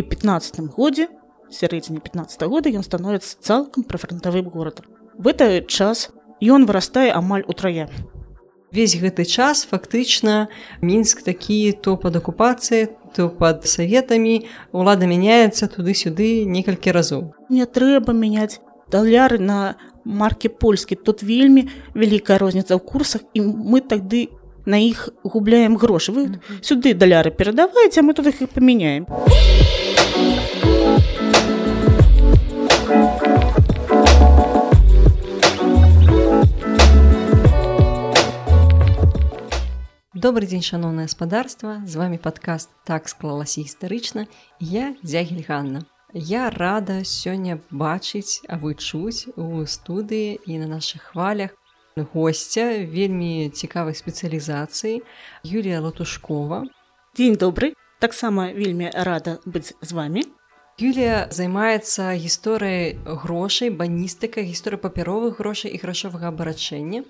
і 15 годзе сярэдзіне 15 года ён становіцца цалкам прафронтавым горадам. В это час ён вырастае амаль утрая. Весь гэты час фактычна мінск такі то пад акупацыяй то пад саветамі. Улада мяняецца туды-сюды некалькі разоў. Не трэба мяняць даляры на маркі польскі тут вельмі вялікая розніца ў курсах і мы тады на іх губляем грошы. Вы сюды даляры перадаваеце мы тут іх і памяняем Добрый дзень шаноўнае гаспадарства з вами падкаст так склалася гістарычна я дзягель Ганна. Я рада сёння бачыць а вы чуць у студыі і на наших хвалях гостця вельмі цікавай спецыялізацыі Юлія латушкова. Дзень добры таксама вельмі рада быць з вами. Юлія займаецца гісторыяй грошай баністыка гісторыя папяровых грошай і грашовага абарачэння.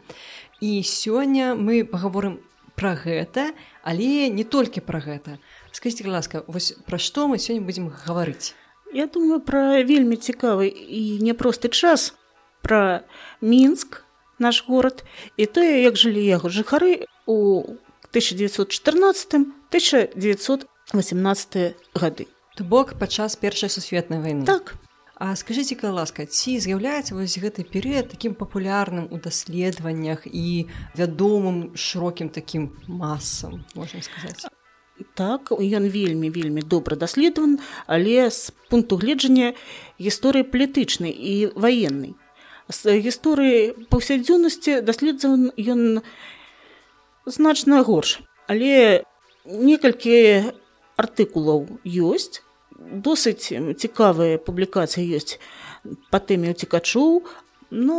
І сёння мы паговорым пра гэта але не толькі пра гэта. Скажите ласка вось пра што мы сёння будзем гаварыць? Я думаю пра вельмі цікавы і няпросты час пра мінск наш горад і тое як жылі яго жыхары у 1914 1918 гады. То бок падчас першай сусветнай войны так А скажитеце ка ласка ці з'яўляецца вось гэты перыяд такім папулярным у даследаваннях і вядомым шырокім такім масам можна сказаць? Так ён вельмі вельмі добра даследаван але з пункту гледжання гісторыі палітычнай і ваеннай. З гісторыі паўсядзённасці даследаван ён значна горш але некалькі артыкулаў ёсць досыць цікавая публікацыя ёсць па тэме ўцікачоў. Ну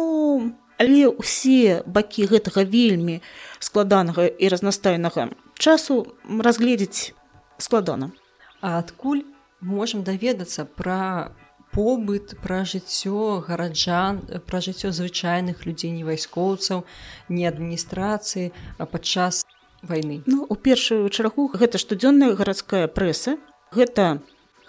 але ўсе бакі гэтага вельмі складанага і разнастайнага часу разгледзець складана. А адкуль можам даведацца пра побыт пра жыццё гараджан пра жыццё звычайных людзей не вайскоўцаў не адміністрацыі падчас войны ну у першую чаргу гэта штодзённая гарадская прэса. Гэта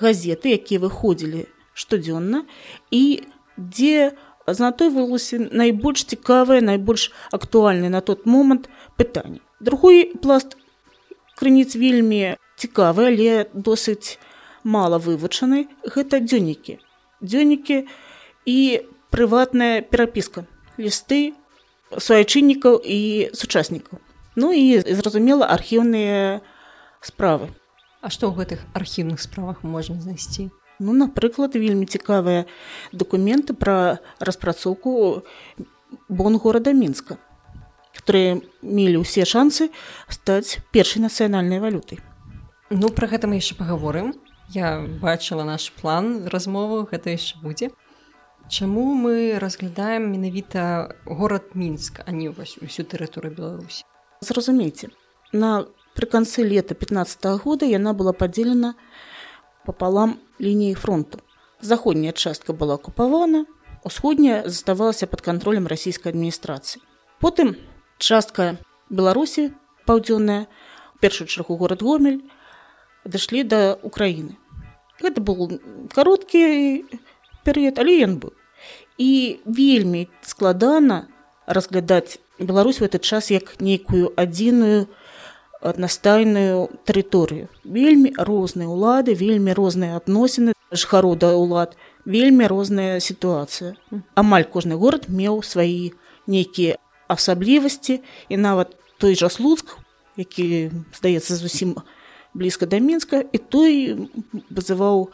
газеты якія выходзілі штодзённа і дзе знатойвалася найбольш цікавыя найбольш актуальны на тот момант пытанні другой пласт крыніц вельмі цікавы але досыць мала вывучаны гэта дзённікі дзённікі і прыватная перапіска лісты суайчыннікаў і сучаснікаў. Ну і зразумела архіўныя справы А што ў гэтых архіўных справах можна знайсці? Ну, напрыклад, вельмі цікавыя дакументы пра распрацоўку бон горада мінска, которые мелі ўсе шансы стаць першай нацыянальнай валютай. Ну пра гэта мы яшчэ паговорым. Я бачыла наш план размову, гэта яшчэ будзе. Чаму мы разглядаем менавіта горад мінск, а не ўсю тэрыторыю Беларусі. Зразумейце, на Пры канцы лета 15 -го года яна была падзелена пополам лініі фронту. Заходняя частка была акупавана, усходняя заставалася пад кантролем расійскай адміністрацыі. Потым частка Беларусі паўдзённая, першую чаргу горад Гомель дашлі да Украіны. Гэта был кароткі перыяд, але ён быў. І вельмі складана разглядаць Беларусь в этот час як нейкую адзіную, аднастайную тэрыторыю. Вельмі розныя ўлады, вельмі розныя адносіны жыхароў да ўлад, вельмі розная сітуацыя. Амаль кожны горад меў свае нейкія асаблівасці і нават той жа слуцк, які здаецца зусім блізка да мінска і той вызываў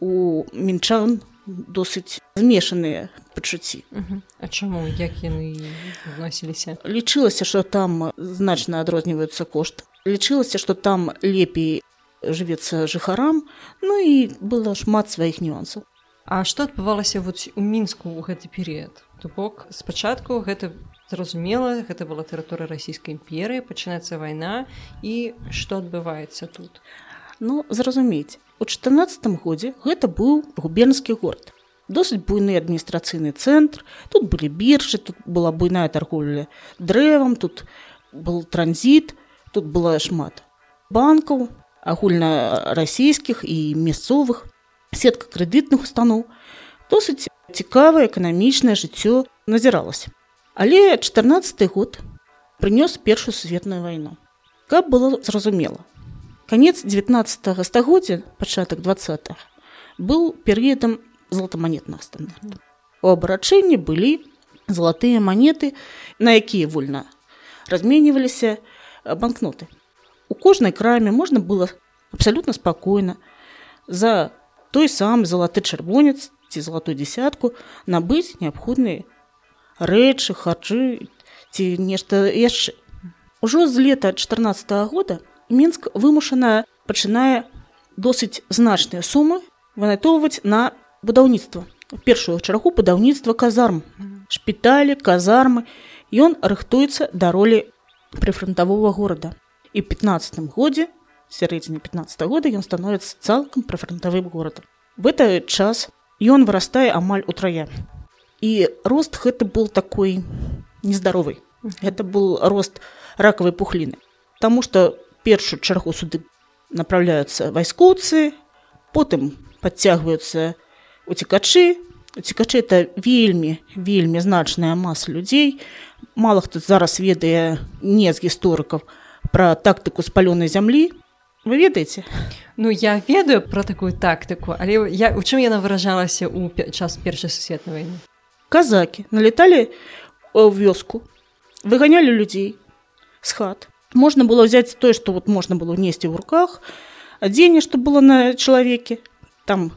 у мінчан досыць змешаныя пачуцці. А чаму? Як яны адносіліся? Лічылася што там значна адрозніваюцца кошт. Лічылася што там лепей жывецца жыхарам ну і было шмат сваіх нюансаў. А што адбывалася вот у мінску ў гэты перыяд? То бок спачатку гэта зразумела гэта была тэрыторыя расійскай імперыі пачынаецца вайна і што адбываецца тут ну зразумець У 14 годзе гэта быў губернскі горад. Досыць буйны адміністрацыйны цэнтр. Тут былі біржы, тут была буйная торговля дрэвам, тут был транзіт, тут было шмат банкаў, агульнарасійскіх і мясцовых сетка крэдытных устаноў досыць цікавае эканамічнае жыццё назіралася але 14 год прынёс першую сусветную вайну каб было зразумела конец 19 стагоддзя пачатак 20 быў перыядам золотаманетных стандартаў у абарачэнні былі залатыя манеты на якія вольна разменьваліся банкноты. У кожнай краме можна было абсалютна спакойна за той сам залаты чырвонец ці залатую десятку набыць неабходныя рэчы харчы ці нешта яшчэ. Ужо з лета 14 -го года мінск вымушана пачынае досыць значныя сумы вынатоўваць на будаўніцтва. Першую чаргу будаўніцтва казарм. Шпіталі казармы. Ён рыхтуецца да ролі прыфронтавога горада. І 15 годзе сярэдзіне 15 -го года ён становіцца цалкам прыфронтавым горадам. В это час ён вырастае амаль утрая. І рост гэты был такой нездаровый это был рост ракавай пухліны. Таму что першую чаргу суды направляются вайскоўцы потым подцягваюцца уцікачы. Уцікачы это вельмі вельмі значная маса людзей. Мало хто зараз ведае не з гісторыкаў пра тактыку спалёнай зямлі. Вы ведаеце? Ну я ведаю пра такую тактыку але я у чым яна выражалася ў час першай сусветнай войны? Казакі налеталі ў вёску выганялі людзей з хат можна было взять тое што вот можна было несці ў руках адзенне што было на чалавеке там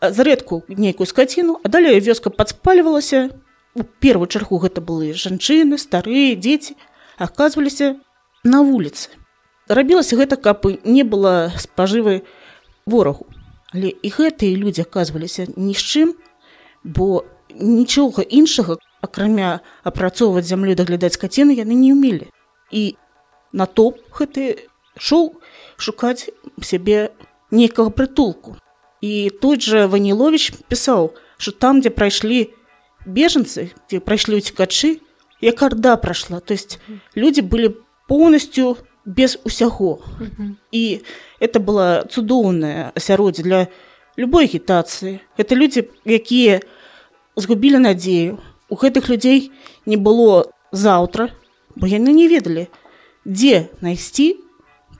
зрэдку нейкую скаціну а далей вёска падспальвалася у первую чаргу гэта былі жанчыны старыя дзеці аказваліся на вуліцы рабілася гэта каб не было спажывы ворагу але і гэтыя людзі аказваліся ні з чым бо нічога іншага акрамя апрацоўваць зямлю даглядаць скаціны яны не ўмелі і натоп гэты шоў шукаць сябе нейкага прытулку. І тут жа ванілович пісаў что там дзе прайшлі бежанцы дзе прайшлі уцікачы як арда прайшла. То есть людзі былі полностью без усяго. І это была цудоўная асяроддзе для любой агітацыі. Это людзі якія згубілі надзею. У гэтых людзей не было заўтра бо яны не ведалі дзе найсці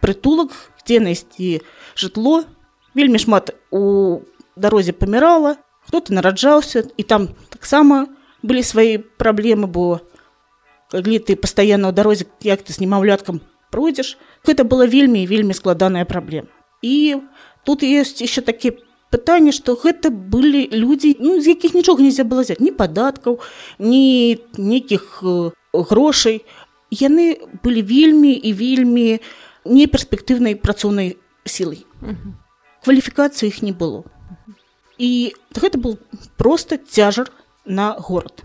прытулак дзе найсці жытло вельмі шмат у дарозе памірала хто-то нараджаўся і там таксама былі свае праблемы бо калі ты пастаянна ў дарозе як ты з немаўляткам пройдзеш гэта была вельмі вельмі складаная праблема і тут ёсць еще такі пытанне што гэта былі людзі ну, з якіх нічога нельзя было взять. Ні падаткаў ні нейкіх э, грошай яны былі вельмі і вельмі неперспектыўнай працоўнай сілай. Кваліфікацыі іх не было. І гэта был просто цяжар на горад.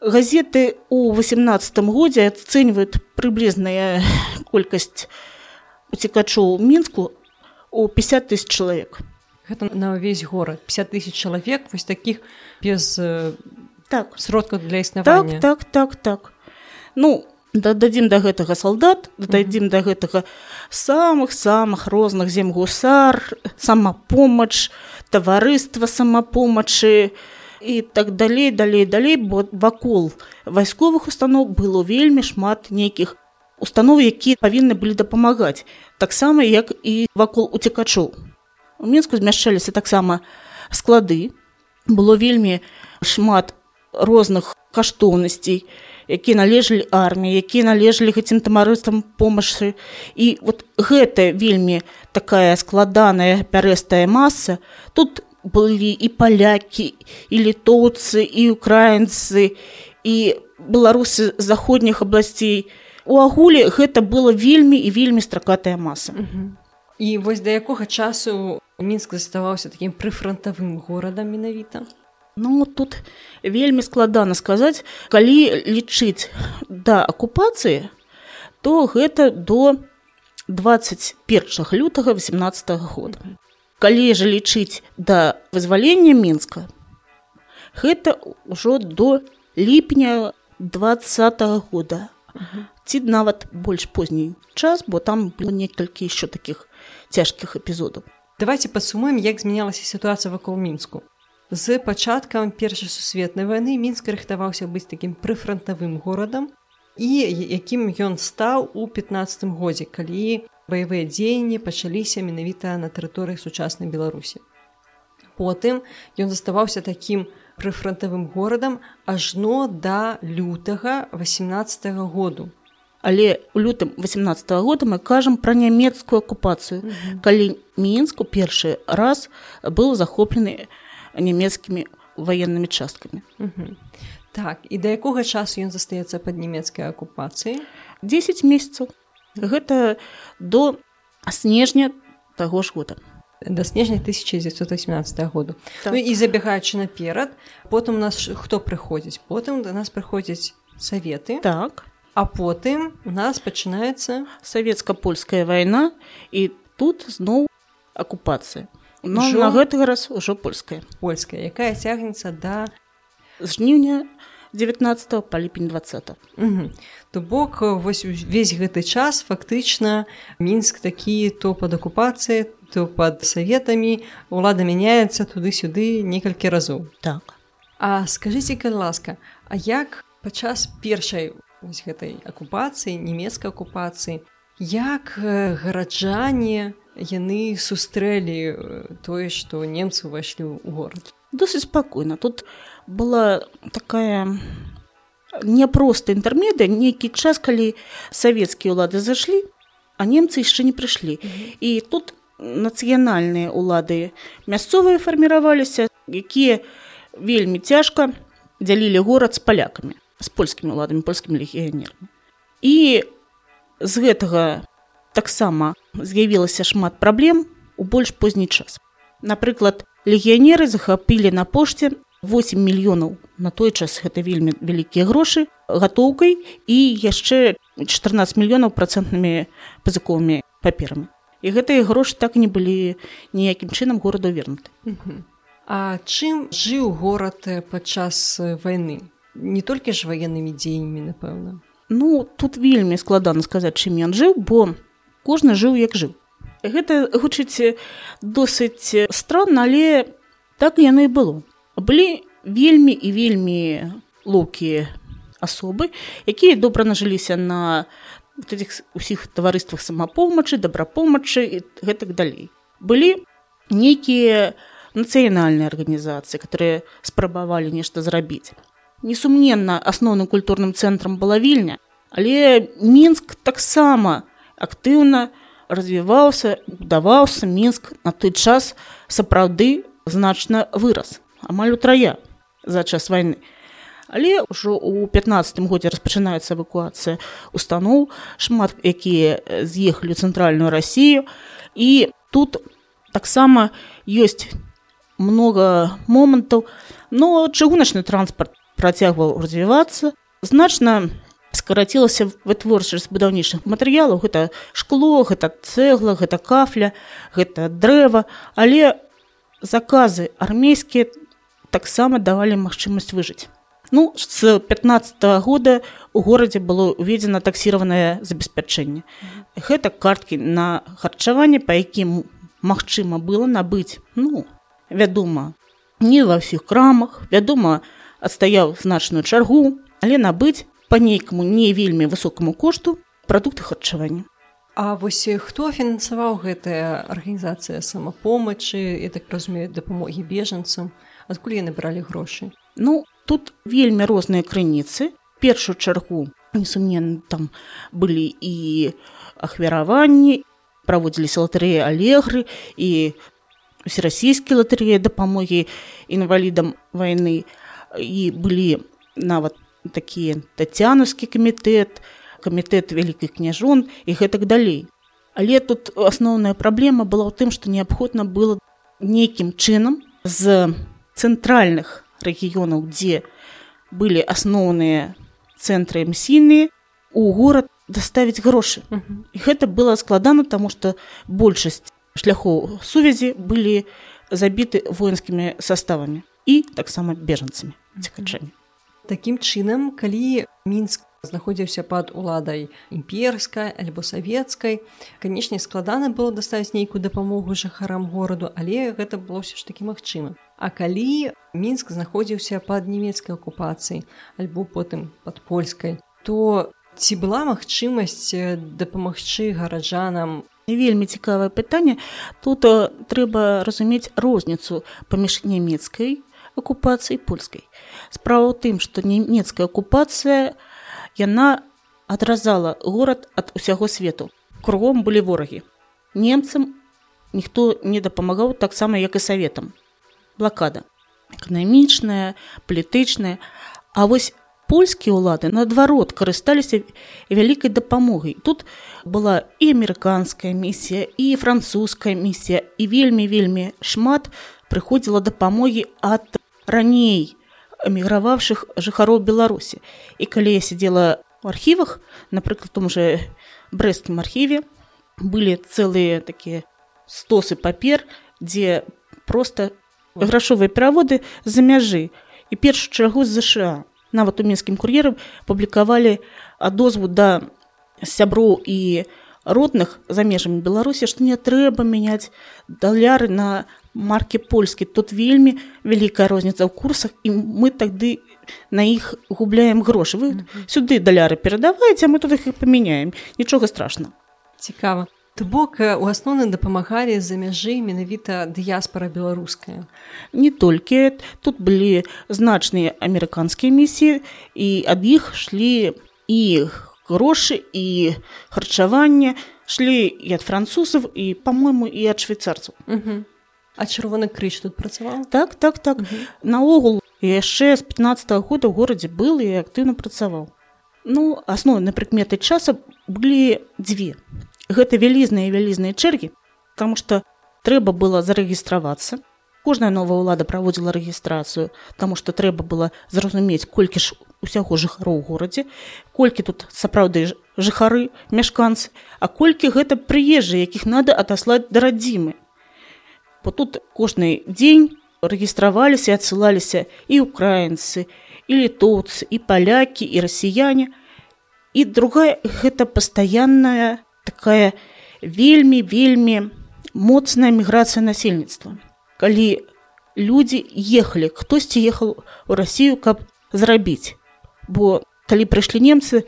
Газеты ў 18 годзе ацэньваюць прыблізная колькасць уцікачоў мінску у 50 тысяч чалавек. Гэта на ўвесь горад 50 тысяч чалавек вось такіх без так сродкаў для існавання так так так так ну дададзім да гэтага салдат дададзім да гэтага самых самых розных земгусар самапомач таварыства самапомачы і так далей далей далей бо вакол вайсковых устаноў было вельмі шмат нейкіх устаноў якія павінны былі дапамагаць таксама як і вакол уцекачоў у мінску змяшчаліся таксама склады было вельмі шмат розных каштоўнасцей якія належалі арміі якія належалі гэтым тамарыстам помашы. І вот гэта вельмі такая складаная пярэстая маса. Тут былі і палякі і літоўцы і украінцы і беларусы заходніх абласцей. У агуле гэта было вельмі і вельмі стракатая маса. І вось да якога часу мінск заставаўся такім прыфронтавым горадам менавіта Ну тут вельмі складана сказаць, калі лічыць да акупацыі, то гэта до 21 лютага 18 -го года. Калі жа лічыць да вызвалення мінска, гэта ўжо до ліпня два -го года. ці нават больш позні час бо там было некалькі еще таких цяжкіх эпізодаў давайте падсумуем як змянялася сітуацыя вакол мінску з пачаткам першай сусветнай вайны мінск рыхтаваўся быць такім прыфрантавым горадам і якім ён стаў у 15 годзе калі баявыя дзеянні пачаліся менавіта на тэрыторыі сучаснай беларусі потым ён заставаўся такім прыфрантавым горадам ажно да лютага 18 -го году але у лютым 18 -го года мы кажам пра нямецкую акупацыю mm -hmm. калі мінску першы раз быў захоплены нямецкімі ваеннымі часткамі. Mm -hmm. так і да якога часу ён застаецца пад нямецкай акупацыі 10 месяцаў. Гэта до снежня таго ж года. Да снежня 1918 году так. ну, і забягаючы наперад потым у нас хто прыходзіць? Потым да нас прыходзяць саветы. Так. А потым у нас пачынаецца савецка-польская вайна і тут зноў акупацыя но Жо... на гэты раз ужо польская. Польская. Якая цягнецца да жніўня 19 па ліпень 20 то бок вось увесь гэты час фактычна мінск такі то пад акупацыяй то пад саветамі. Улада мяняецца туды-сюды некалькі разоў. Так. А скажитеце калі ласка А як падчас першай гэтай акупацыі нямецкай акупацыі як гараджане яны сустрэлі тое што немцы ўвайшлі ў горад? Досыць спакойна. Тут была такая няпроста інтэрмедыя нейкі час калі савецкія ўлады зашлі а немцы яшчэ не прыйшлі. Mm -hmm. і тут нацыянальныя ўлады мясцовыя фарміраваліся якія вельмі цяжка дзялілі горад з палякамі з польскімі ўладамі польскімі легіянерамі і з гэтага таксама з'явілася шмат праблем у больш позні час. Напрыклад легіянеры захапілі на пошце 8 мільёнаў. На той час гэта вельмі вялікія грошы гатоўкай і яшчэ 14 мільёнаў працэнтнымі пазыковымі паперамі. І гэтыя грошы так не былі ніякім чынам гораду вернуты. А чым жыў горад падчас вайны? Не толькі ж ваеннымі дзеяннямі напэўна Ну тут вельмі складана сказаць чым ён жыў бо кожны жыў як жыў. Гэта гучыць досыць странна але так яно і было. Былі вельмі і вельмі лоўкія асобы якія добра нажыліся на этих усіх таварыствах самапомачы добрапомачы і гэтак далей. Былі нейкія нацыянальныя арганізацыі которые спрабавалі нешта зрабіць несумненна асноўным культурным цэнтрам была вільня але мінск таксама актыўна развіваўся даваўся мінск на той час сапраўды значна вырас амаль утрая за час войны але ўжо у 15 годзе распачынаецца эвакуацыя устаноў шмат якія з'ехалі цэнтральную рассію і тут таксама ёсць много момантаў. Но чыгуначны транспарт працягваў развівацца значна скарацілася вытворчасць будаўнічых матэрыялаў гэта шкло гэта цэгла гэта кафля гэта дрэва але заказы армейскія таксама давалі магчымасць выжыць. Ну з 15 -го года у горадзе было уведзена таксіраванае забеспячэнне. Гэта карткі на харчаванне па якім магчыма было набыць ну вядома не ва ўсіх крамах вядома адстаяў значную чаргу але набыць по нейкаму не вельмі высокаму кошту прадукты харчавання. А вось хто фінансаваў гэтая арганізацыя самапомачы і так разумею дапамогі бежанцам? Адкуль яны бралі грошы? Ну тут вельмі розныя крыніцы. Першую чаргу несумнен там былі і ахвяраванні праводзіліся латарэі алегры і усерасійскія латарэі дапамогі інвалідам вайны і былі нават такі тацянаўскі камітэт, камітэт вялікіх княжон і гэтак далей. Але тут асноўная праблема была ў тым, што неабходна было нейкім чынам з цэнтральных рэгіёнаў, дзе былі асноўныя цэнтры эмсійныя у горад даставіць грошы. І гэта было складана, таму што большасць шляхоў сувязі былі забіты воінскімі составамі і таксама бежанцамі цікачамі. Такім чынам, калі мінск знаходзіўся пад уладай імперскай альбо савецкай канешне складана было даставіць нейкую дапамогу жыхарам гораду але гэта было ўсё ж такі магчыма. А калі мінск знаходзіўся пад нямецкай акупацыяй альбо потым пад польскай то ці была магчымасць дапамагчы гараджанам? Вельмі цікавае пытанне. Тут трэба разумець розніцу паміж нямецкай акупацыі польскай справа ў тым што нямецкая акупацыя яна адразала горад ад усяго свету. Кругом былі ворагі. Немцам ніхто не дапамагаў таксама як і саветам. Блакада. Эканамічная палітычная. А вось польскія ўлады наадварот карысталіся вялікай дапамогай. Тут была і амерыканская місія і французская місія і вельмі вельмі шмат прыходзіла дапамогі ад раней эмігрававшых жыхароў беларусі і калі я сидзела в архівах напрыклад том же брэсцкім архіве былі цэлыя такія стосы папер дзе просто грашовыя пераводы за мяжы і першую чаргу з ЗША нават у мінскім кур'ерам публікавалі адозву да сяброў і родных за межамі беларусі што не трэба мяняць даляры на маркі польскі тут вельмі вялікая розніца ў курсах і мы тады на іх губляем грошы. Вы mm -hmm. сюды даляры перадаваеце мы тут іх і памяняем. Нічога страшна цікава. То бок у асноўным дапамагалі за мяжы менавіта дыяспара беларуская. Не толькі. Тут былі значныя амерыканскія місіі і ад іх шлі і грошы і харчаванне шлі і ад французаў і по-мойму і ад швейцарцаў. Mm -hmm. А чырвоны крыж тут працаваў так так так. Угу. наогул яшчэ з 15 -го года ў горадзе был і актыўна працаваў ну асноўныя прыкметы часа былі дзве гэта вялізныя вялізныя чэргі потому что трэба было зарэгістравацца. Кожная новая ўлада праводзіла рэгістрацыю таму што трэба было зразумець колькі ж усяго жыхароў у горадзе колькі тут сапраўды жыхары мяшканцы а колькі гэта прыезжы якіх надо атаслаць да радзімы бо тут кожны дзень рэгістраваліся і адсылаліся і украінцы і літоўцы і палякі і расіяне і другая гэта пастаянная такая вельмі вельмі моцная міграцыя насельніцтва калі людзі ехалі хтосьці ехал у рассію каб зрабіць бо калі прыйшлі немцы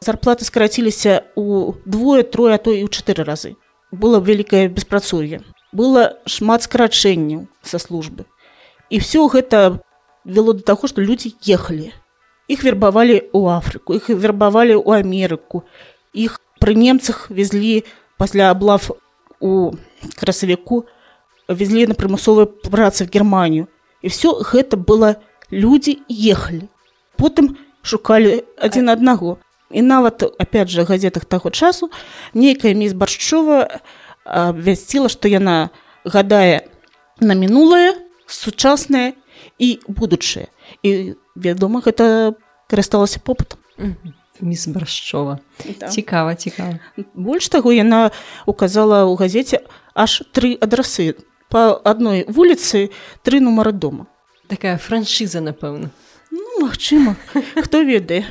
зарплаты скараціліся у двое трое а то і ў чатыры разы было вялікае беспрацоўе было шмат скарачэнняў са службы. І все гэта вяло да таго што людзі ехалі. Іх вербавалі ў афрыку іх вербавалі ў амерыку. Іх пры немцах везлі пасля аблав у красавіку везлі на прымусовыя працы в германію. І все гэта было людзі ехалі. Потым шукалі адзін аднаго. І нават опять же газетах таго часу нейкая міс баршчова абвясціла што яна гадае на мінулае сучаснае і будучае і вядома гэта карысталася попытам міс баршчова да. цікава цікава. Больш таго яна указала ў газеце аж тры адрасы по адной вуліцы тры нумары дома. Такая франшыза напэўна ну магчыма хто ведае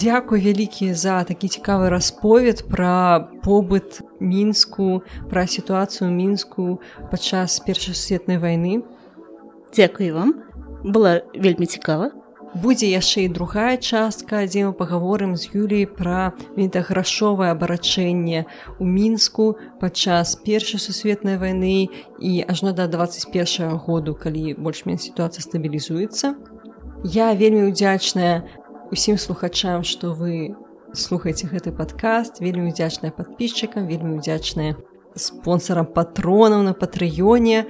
Дзякуй вялікі за такі цікавы расповед пра побыт мінску пра сітуацыю мінску падчас першай сусветнай вайны Дзякуй вам. Была вельмі цікава. Будзе яшчэ і другая частка дзе мы пагаворым з юлей пра метаграшовае абарачэнне у мінску падчас першай сусветнай вайны і ажно да 21 году калі больш-менш сітуацыя стабілізуецца. Я вельмі ўдзячная усім слухачам што вы слухаеце гэты падкаст. Вельмі удзячная подписчикам вельмі удзячная спонсорам патронаў на патрыёне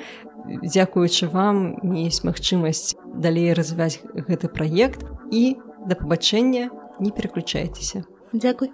дзякуючы вам есть магчымасць далей развіваць гэты праект. І да пабачэння не переключайцеся дзякуй